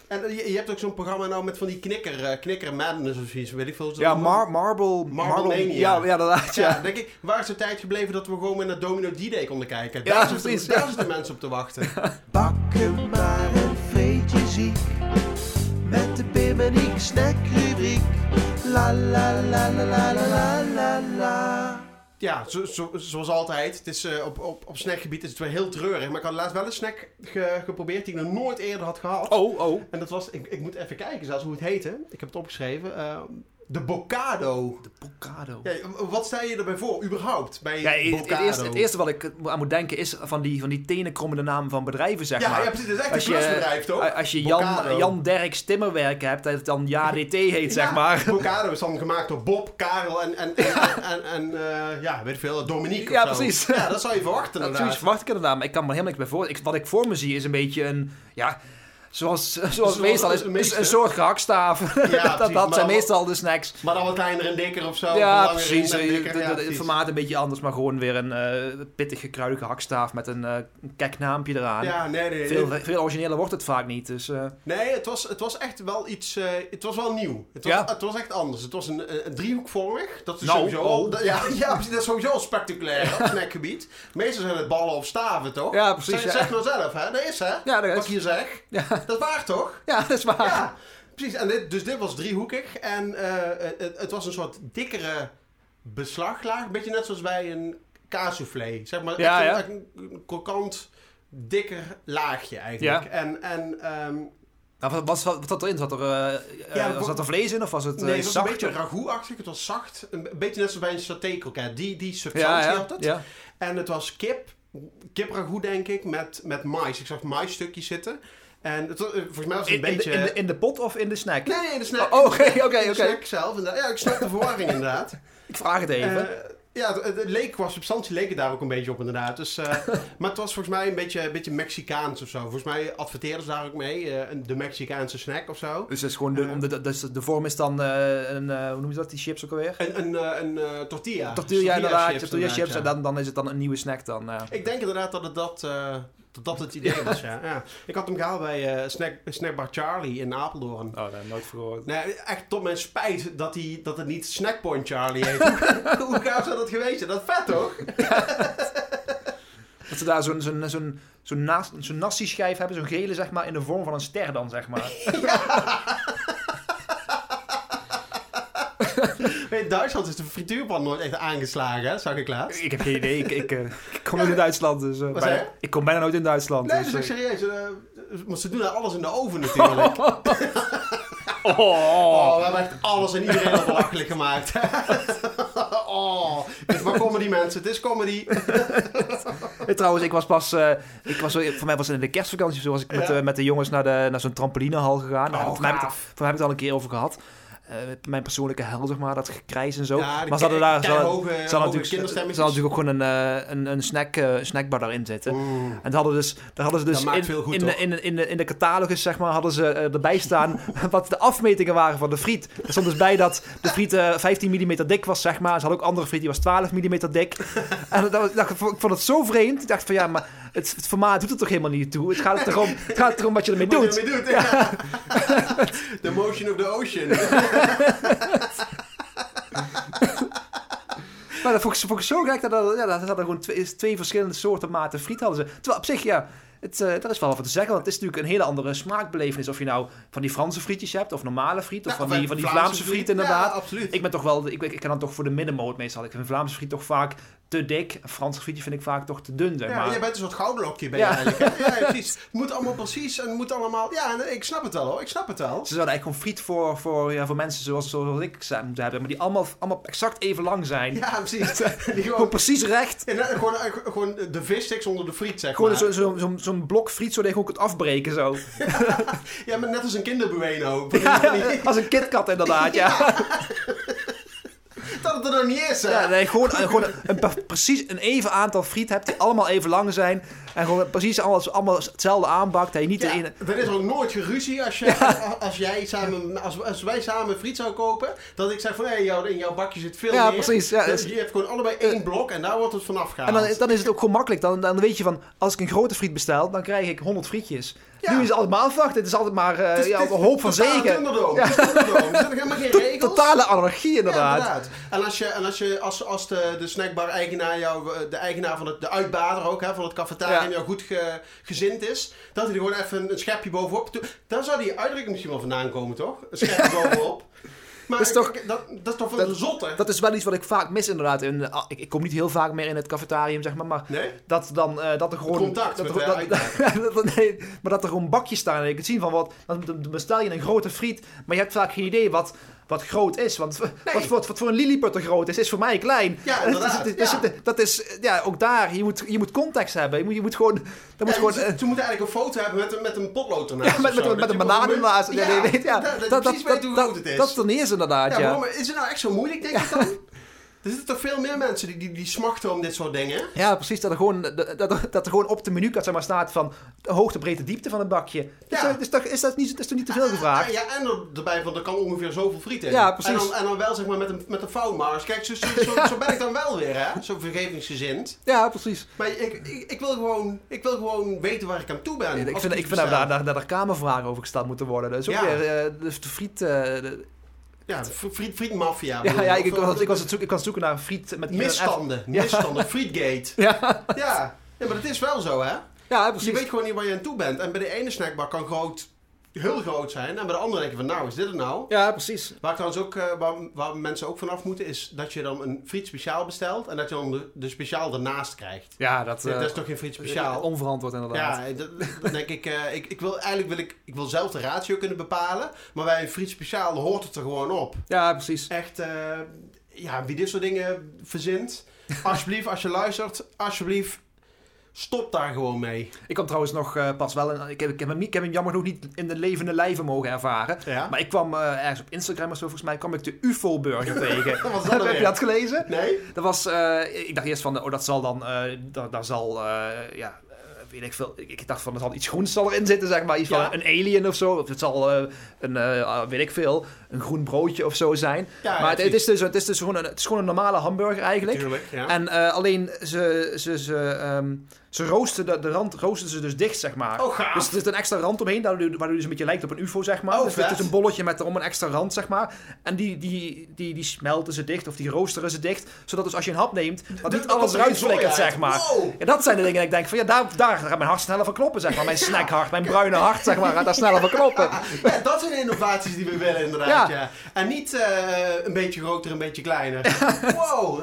en eh, je, hebt ook zo'n programma nou met van die knikker, uh, knikker madness of zoiets, weet ik veel. Ja, mar Marble... Marble, ja, ja, dat ja. denk ik, waar is de tijd gebleven dat we gewoon weer naar Domino D-Day konden kijken? Ja, daar precies. Daar zitten mensen op te wachten. *laughs* Bakken maar een vreetje ziek, met de Pim en ik. La la la la la la la la. Ja, zo, zo- zoals altijd. Het is, eh, op, op, op snackgebied is het wel heel treurig. Maar ik had laatst wel een snack ge- geprobeerd die ik nog nooit eerder had gehad. Oh, oh. En dat was, ik, ik moet even kijken zelfs hoe het heette. Ik heb het opgeschreven. Eh, de Bocado. De Bocado. Ja, wat stel je erbij voor, überhaupt? Bij Ja, het, eerste, het eerste wat ik aan moet denken is van die, van die tenenkrommende namen van bedrijven, zeg Ja, maar. ja, precies. Dat is echt Als een plusbedrijf, toch? Als je Jan, Bocado. Jan Derks Timmerwerken hebt, dat het dan JDT heet, zeg maar. Bocado is dan gemaakt door Bob, Karel en, en, en, en, en, eh, ja, weet ik veel, Dominique Ja, precies. Ja, dat zou je verwachten inderdaad. Zoiets verwacht ik inderdaad, maar ik kan me er helemaal niks bij voor. Ik, wat ik voor me zie is een beetje een, ja, zoals, zoals, Zoals meestal is, meeste. een soort gehaktstaaf. *laughs* dat dat zijn meestal de snacks. Maar dan wat kleiner en dikker of zo. ja, precies. Eh, dikker, de- ja, het formaat een beetje anders, maar gewoon weer een eh pittige, kruidige hakstaaf met een, eh een kek naampje eraan. Ja, nee, nee. Veel, nee. veel origineler wordt het vaak niet. Dus, eh, Nee, het was, het was echt wel iets... eh, het was wel nieuw. Het was, Ja. het was echt anders. Het was een, een, driehoekvormig. Dat is Nou, sowieso oh. dat- *laughs* ja, ja, precies. Dat is sowieso al spectaculair op *laughs* snackgebied. Meestal zijn het ballen of staven, toch? Ja, precies, Zeg, ja. zeg nou zelf, hè? Dat is, hè? ja, dat Wat ik hier zeg. ja, Dat is waar, toch? ja, dat is waar. Ja, precies. En dit, dus dit was driehoekig. En eh, het, het was een soort dikkere beslaglaag. Een beetje net zoals bij een kaassoufflé. Zeg maar Ja, echt ja. een, echt een krokant, dikker laagje eigenlijk. En, en ehm, Nou, wat, wat, wat zat erin? Zat er, eh, eh, Ja, er vlees in of was het nee, het was een beetje ragout-achtig. Het was zacht. Een beetje net zoals bij een saté-kroket. Die, die ja, substantie ja, had het. ja. En het was kip. Kipragout, denk ik, met, met mais. Ik zag maisstukjes zitten. En het was, eh, volgens mij was het In, een in, beetje... de, in, de, in de pot of in de snack? Nee, nee, in de snack. Oh, oké, oké, In de oké. snack zelf. Ja, ik snap de verwarring inderdaad. *laughs* Ik vraag het even. Eh, ja, het, het leek, qua substantie leek het daar ook een beetje op inderdaad. Dus, eh, *laughs* maar het was volgens mij een beetje, een beetje Mexicaans of zo. Volgens mij adverteerden ze daar ook mee. eh, een- de Mexicaanse snack of zo. dus het is gewoon de, om de, dus de vorm is dan eh, een, eh, hoe noem je dat, die chips ook alweer? Een, een, eh, een eh, tortilla. Tortilla inderdaad, chips tortilla chips. inderdaad, En dan, dan is het dan een nieuwe snack dan. Ik denk inderdaad dat het dat, eh, dat, dat het idee was, ja. ja. Ik had hem gehaald bij eh, snack, Snackbar Charlie in Apeldoorn. Oh, ik nooit voor gehoord. Nee, echt tot mijn spijt dat, die, dat het niet Snackpoint Charlie heet. Hoe- *laughs* gaaf zou dat geweest zijn? Dat vet, toch? *laughs* Dat ze daar zo'n zo'n zo'n zo'n zo'n nasi-schijf hebben, zo'n gele zeg maar, in de vorm van een ster dan zeg maar. *laughs* In Duitsland is de frituurpan nooit echt aangeslagen, hè? Zag ik laatst. ik heb geen idee, ik, ik, eh, ik kom nooit in Duitsland. Dus, eh, Wat bijna- zei je? ik kom bijna nooit in Duitsland. Nee, dus, dat is ook eh, serieus. eh, maar ze doen daar alles in de oven natuurlijk. *laughs* oh, Oh, we hebben echt alles en iedereen al belachelijk gemaakt. *laughs* oh, het is maar comedy mensen, het is comedy. Trouwens, ik was pas, eh, ik was, voor mij was het in de kerstvakantie, zo was ik met, Ja. met de jongens naar, de, naar zo'n trampolinehal gegaan. Nou, Oh, voor, mij voor mij heb ik het al een keer over gehad. Eh, mijn persoonlijke hel, zeg maar, dat gekrijs en zo. Ja, maar ze hadden daar, ze hoge, ze natuurlijk, ze natuurlijk ook gewoon een, eh, een, een snack, eh, snackbar daarin zitten. En daar hadden, dus, daar hadden ze dus in, goed, in, in, de- in, de, in de catalogus, zeg maar, hadden ze erbij staan *laughs* wat de afmetingen waren van de friet. Er stond dus bij dat de friet eh, 15 mm dik was, zeg maar. Ze hadden ook andere friet, die was 12 mm dik. *laughs* en dat, dat- ik vond het zo vreemd. Ik dacht van, ja, maar het, het formaat doet er toch helemaal niet toe. Het gaat erom, het gaat erom wat je ermee Wat je doet. ermee doet, ja. *laughs* The motion of the ocean. *laughs* Maar dat vond ik, vond ik zo gek dat, dat, ja, dat hadden gewoon twee, twee verschillende soorten maten friet hadden ze. Terwijl op zich, ja, het, eh daar is wel wat te zeggen. Want het is natuurlijk een hele andere smaakbelevenis. Of je nou van die Franse frietjes hebt, of normale friet, of van, die, van die Vlaamse Vlaamse friet friet. inderdaad. Ja, absoluut. Ik ben toch wel, ik, ik kan dan toch voor de middenmoot meestal. Ik vind Vlaamse friet toch vaak te dik. Een Franse frietje vind ik vaak toch te dun, zeg Ja, maar. jij bent een soort goudlokje ben je Ja. eigenlijk. Hè? Ja, *laughs* precies. Het moet allemaal precies en het moet allemaal... Ja, nee, ik snap het wel hoor. Ik snap het wel. Ze zouden eigenlijk gewoon friet voor, voor, ja, voor mensen zoals, zoals ik ze moeten hebben. Maar die allemaal, allemaal exact even lang zijn. Ja, precies. *laughs* Die Gewoon gewoon, precies recht. ja, nee, gewoon, eh, gewoon de vissticks onder de friet, zeg Gewoon maar. zo'n zo, zo, zo'n blok friet zodat je gewoon kunt afbreken zo. *laughs* Ja, maar net als een kinderbueno. Ja, als een KitKat inderdaad, ja. *laughs* Dat het er nog niet is, hè? ja nee, gewoon gewoon een, precies een even aantal friet hebt die allemaal even lang zijn. En gewoon precies allemaal, allemaal hetzelfde aanbakt. Dat je niet Ja, ene... er is ook nooit geruzie als, je, als, jij samen, als, als wij samen friet zouden kopen. Dat ik zeg van, hé, jou, in jouw bakje zit veel Ja, meer. precies, ja, Dus dus- je hebt gewoon allebei één blok en daar wordt het vanaf gehaald. En dan, dan is het ook gewoon makkelijk. Dan, dan weet je van, als ik een grote friet bestel, dan krijg ik 100 frietjes. Nu is het altijd maar afwachten. Het is altijd maar eh, Het is- ja, een hoop van zegen. Thunderdome. Het is Thunderdome. Er zijn helemaal geen regels. Totale anarchie Ja, inderdaad. En als, je, en als, je, als, als de, de snackbar-eigenaar jou, eh, de eigenaar van het, de uitbader ook, hè, van het cafetarium, jou goed ge- gezind is, dat hij er gewoon even een, een schepje bovenop. Daar zou die uitdrukking misschien wel vandaan komen, toch? Een schepje *laughs* bovenop. Maar Dat is toch- dat, dat is toch van dat- zotte? Dat is wel iets wat ik vaak mis inderdaad. In, ah, ik, ik kom niet heel vaak meer in het cafetarium, zeg maar. Maar Nee? dat, dan, eh, dat er gewoon... contact dat, er- *laughs* dat- nee, maar dat er gewoon bakjes staan en je kunt zien van wat... Dan bestel je een grote friet, maar je hebt vaak geen idee wat, wat groot is. Want wat, wat, wat voor een lilliputter groot is, is voor mij klein. Ja, is- *laughs* inderdaad, het is- ja. Dat is, ja, ook daar, je moet, je moet context hebben. Je moet, je moet gewoon... Dat moet Ja, gewoon ze, eh, ze moeten eigenlijk een foto hebben met, een- met een potlood ernaast. ja, met, met, zo. met, Dat een je banaan ernaast. Ja, nee, weet, ja. dat, dat, je dat, precies dat, dat, groot het is. dat is niet eens inderdaad, ja, ja. waarom is het nou echt zo moeilijk, denk ik dan? *laughs* Er zitten toch veel meer mensen die, die, die smachten om dit soort dingen? Ja, precies. Dat er gewoon, dat, dat, er gewoon op de menukaart zeg maar, staat van de hoogte, breedte, diepte van het bakje. Dus Ja. is, dat niet, is toch niet te veel gevraagd? Ja, en er, erbij, want er kan ongeveer zoveel friet in. Ja, precies. En dan, en dan wel zeg maar met een, met een. Kijk, zo, zo, zo, *laughs* zo ben ik dan wel weer, hè? Zo vergevingsgezind. Ja, precies. Maar ik, ik, ik, wil gewoon, ik wil gewoon weten waar ik aan toe ben. ik vind, ik vind dat daar, daar, daar er kamervragen over gesteld moeten worden. Dus ook Ja. weer eh, de, de friet... eh, de- Ja, fr- friet, frietmafia. ja, ja, je? ik, ik, was, ik, was het zoeken, ik was zoeken naar friet met... Misstanden, Ja. misstanden, *laughs* frietgate. Ja, Ja. ja, maar dat is wel zo, hè? ja Je precies. weet gewoon niet waar je aan toe bent. En bij de ene snackbar kan groot, heel groot zijn. En bij de andere denk je van, nou, is dit het nou? Ja, precies. Waar, ik trouwens ook, eh, waar, waar mensen ook vanaf moeten, is dat je dan een friet speciaal bestelt. En dat je dan de, de speciaal ernaast krijgt. Ja, dat... dat eh, is toch geen friet speciaal? Onverantwoord inderdaad. Ja, dat, dan denk ik, eh, ik, ik wil eigenlijk wil ik, ik wil zelf de ratio kunnen bepalen. Maar bij een friet speciaal hoort het er gewoon op. Ja, precies. Echt, eh, ja, wie dit soort dingen verzint. Alsjeblieft, als je luistert, alsjeblieft, stop daar gewoon mee. Ik kwam trouwens nog eh, pas wel... In, ik, heb, ik, heb hem, niet- ik heb hem jammer genoeg niet in de levende lijven mogen ervaren. Ja? Maar ik kwam eh, ergens op Instagram of zo, volgens mij, kwam ik de UFO-burger *laughs* tegen. Was dat *laughs* Heb je dat gelezen? Nee? Dat was, eh, ik dacht eerst van, oh, dat zal dan, daar, daar zal, ja, weet ik veel. Ik, ik dacht van, er zal iets groens zal erin zitten, zeg maar. Iets Ja. van een alien of zo. Of het zal een, eh, weet ik veel, een groen broodje of zo zijn. Ja, maar het, het is dus, het is dus gewoon een, het is gewoon een normale hamburger eigenlijk. Tuurlijk, ja. En alleen ze, ze, ze, ehm, ze roosten de, de rand roosten ze dus dicht, zeg maar. Oh, gaaf. Dus er zit een extra rand omheen, waardoor waardoor het dus een beetje lijkt op een ufo, zeg maar. Oh, dus het is een bolletje met erom een extra rand, zeg maar. En die, die, die, die smelten ze dicht, of die roosteren ze dicht. Zodat dus als je een hap neemt, dat niet alles er eruit flikkert, zeg maar. Wow. Ja, dat zijn de dingen dat ik denk van, ja, daar, daar gaat mijn hart sneller van kloppen, zeg maar. Mijn snackhart, mijn bruine hart, zeg maar, gaat daar sneller van kloppen. *laughs* Ja, dat zijn innovaties die we willen inderdaad, ja. Ja. En niet eh, een beetje groter, een beetje kleiner. *laughs* Wow.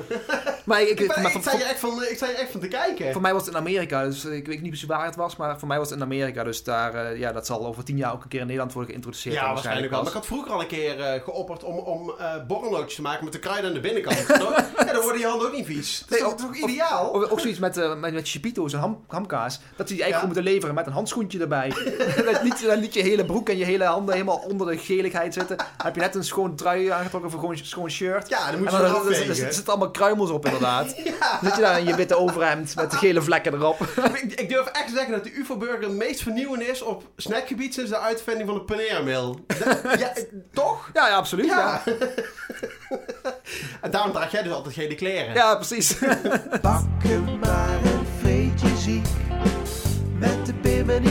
Maar, ik, Ik, ben- maar ik, voor, sta je echt van, ik sta je echt van te kijken. voor mij was het in Amerika, dus ik weet niet precies waar het was, maar voor mij was het in Amerika. Dus daar, eh, ja, dat zal over tien jaar ook een keer in Nederland worden geïntroduceerd. Ja, waarschijnlijk wel. Maar ik had vroeger al een keer eh, geopperd om, om eh borrelnootjes te maken met de kruiden aan de binnenkant. *laughs* ja, dan worden je handen ook niet vies. Dat is Nee, toch, ideaal? Of, ook zoiets met, eh met, met chipito's en ham, hamkaas. Dat ze die eigenlijk Ja. gewoon moeten leveren met een handschoentje erbij. *laughs* dat dan niet je hele broek en je hele handen helemaal onder de geligheid zitten. Dan heb je net een schoon trui aangetrokken of een gewoon schoon shirt. ja, dan moet En je dan zitten allemaal kruimels op inderdaad. *laughs* Ja. Dan zit je daar in je witte overhemd met de gele vlekken erop. *laughs* ik, ik, durf echt te zeggen dat de UFO-burger het meest vernieuwend is op snackgebied sinds de uitvinding van de paneermeel. *laughs* ja, toch? Ja, ja absoluut. Ja. en *laughs* daarom draag jij dus altijd geen kleren. Ja, precies. Bakken maar een vreetje ziek. Met de Pim en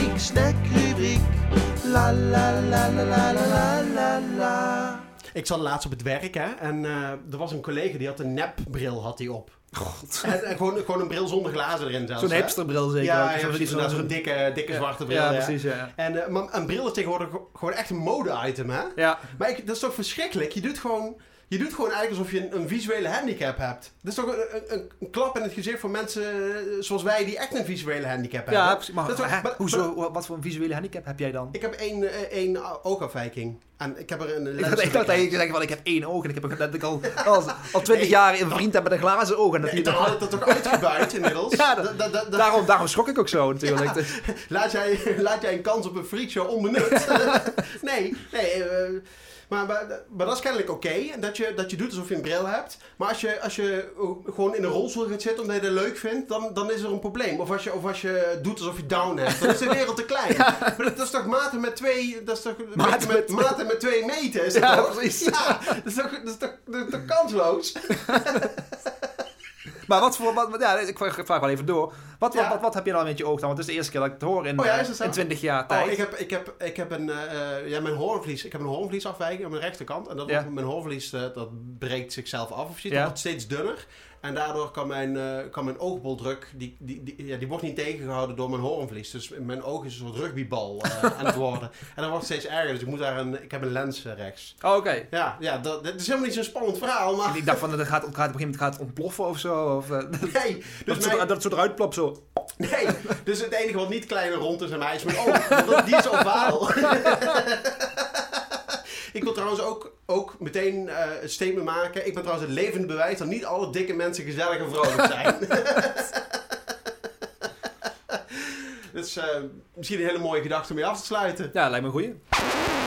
la la la la la la la. Ik zat laatst op het werk hè, en eh, er was een collega die had een nepbril had hij op. God. En, en gewoon, gewoon een bril zonder glazen erin zelfs. Zo'n hipsterbril zeker. Ja, ja, Zo'n- precies. zo'n- dikke, dikke zwarte bril. Ja, ja. precies, ja. En, eh, maar een bril is tegenwoordig gewoon echt een mode-item, hè? Ja, Maar ik, dat is toch verschrikkelijk? Je doet gewoon, je doet gewoon eigenlijk alsof je een, een visuele handicap hebt. Dat is toch een, een, een klap in het gezicht voor mensen eh, zoals wij die echt een visuele handicap hebben. ja precies. Maar, Dat is toch- hè, maar- hoezo, wat voor een visuele handicap heb jij dan? Ik heb één, eh, één oogafwijking. En ik heb er een lens ik dacht dat je zeggen van ik heb één oog en ik heb dat ik al, *laughs* al, al twintig Nee. jaar een vriend heb met een glazen oog. En dat die dan had ik dat toch uitgebuit inmiddels? *laughs* Ja, dat- Da- da- da- da- daarom, daarom schrok ik ook zo *laughs* natuurlijk. Laat, jij, laat jij een kans op een freakshow onbenut? nee, nee. eh, maar, maar, maar dat is kennelijk oké. dat, je, dat je doet alsof je een bril hebt. Maar als je, als je gewoon in een rolstoel gaat zitten omdat je dat leuk vindt, dan, dan is er een probleem. Of als, je, of als je doet alsof je down hebt, dan is de wereld te klein. *laughs* Maar dat, is toch maten met twee... Dat is toch Maten met, met- maten met twee meten, is dat Ja, toch? precies. Ja, dat is toch, dat is toch, dat is toch kansloos? *laughs* Maar wat voor, wat, ja, ik vraag, wel even door. Wat, wat, wat, wat heb je dan met je oog dan? Want het is de eerste keer dat ik het hoor in, Oh ja, eh, in 20 jaar tijd. Oh, ik heb, ik heb, ik heb een, eh, ja, mijn hoornvlies, ik heb een hoornvliesafwijking aan mijn rechterkant. En dat, mijn hoornvlies, eh, dat breekt zichzelf af of ziet, dat wordt steeds dunner. En daardoor kan mijn, eh, kan mijn oogboldruk, die, die, die, ja, die wordt niet tegengehouden door mijn hoornvlies. Dus mijn oog is een soort rugbybal eh, *laughs* aan het worden. En dat wordt steeds erger, dus ik moet daar een, ik heb een lens eh, rechts. Oh, oké. Ja, ja dat, dat is helemaal niet zo'n spannend verhaal, maar Ik dacht van, dat het gaat, op, gaat op een gegeven moment gaat het ontploffen of zo. Of, *laughs* nee. dat, Dus het zo, mijn, dat het zo eruit plopt zo. nee. Dus het enige wat niet klein en rond is aan mij is mijn oog. Die is ovaal. *laughs* Ik wil trouwens ook, ook meteen eh een statement maken. Ik ben trouwens het levend bewijs dat niet alle dikke mensen gezellig en vrolijk zijn. Is *laughs* *laughs* eh, misschien een hele mooie gedachte om mee af te sluiten. Ja, lijkt me een goeie.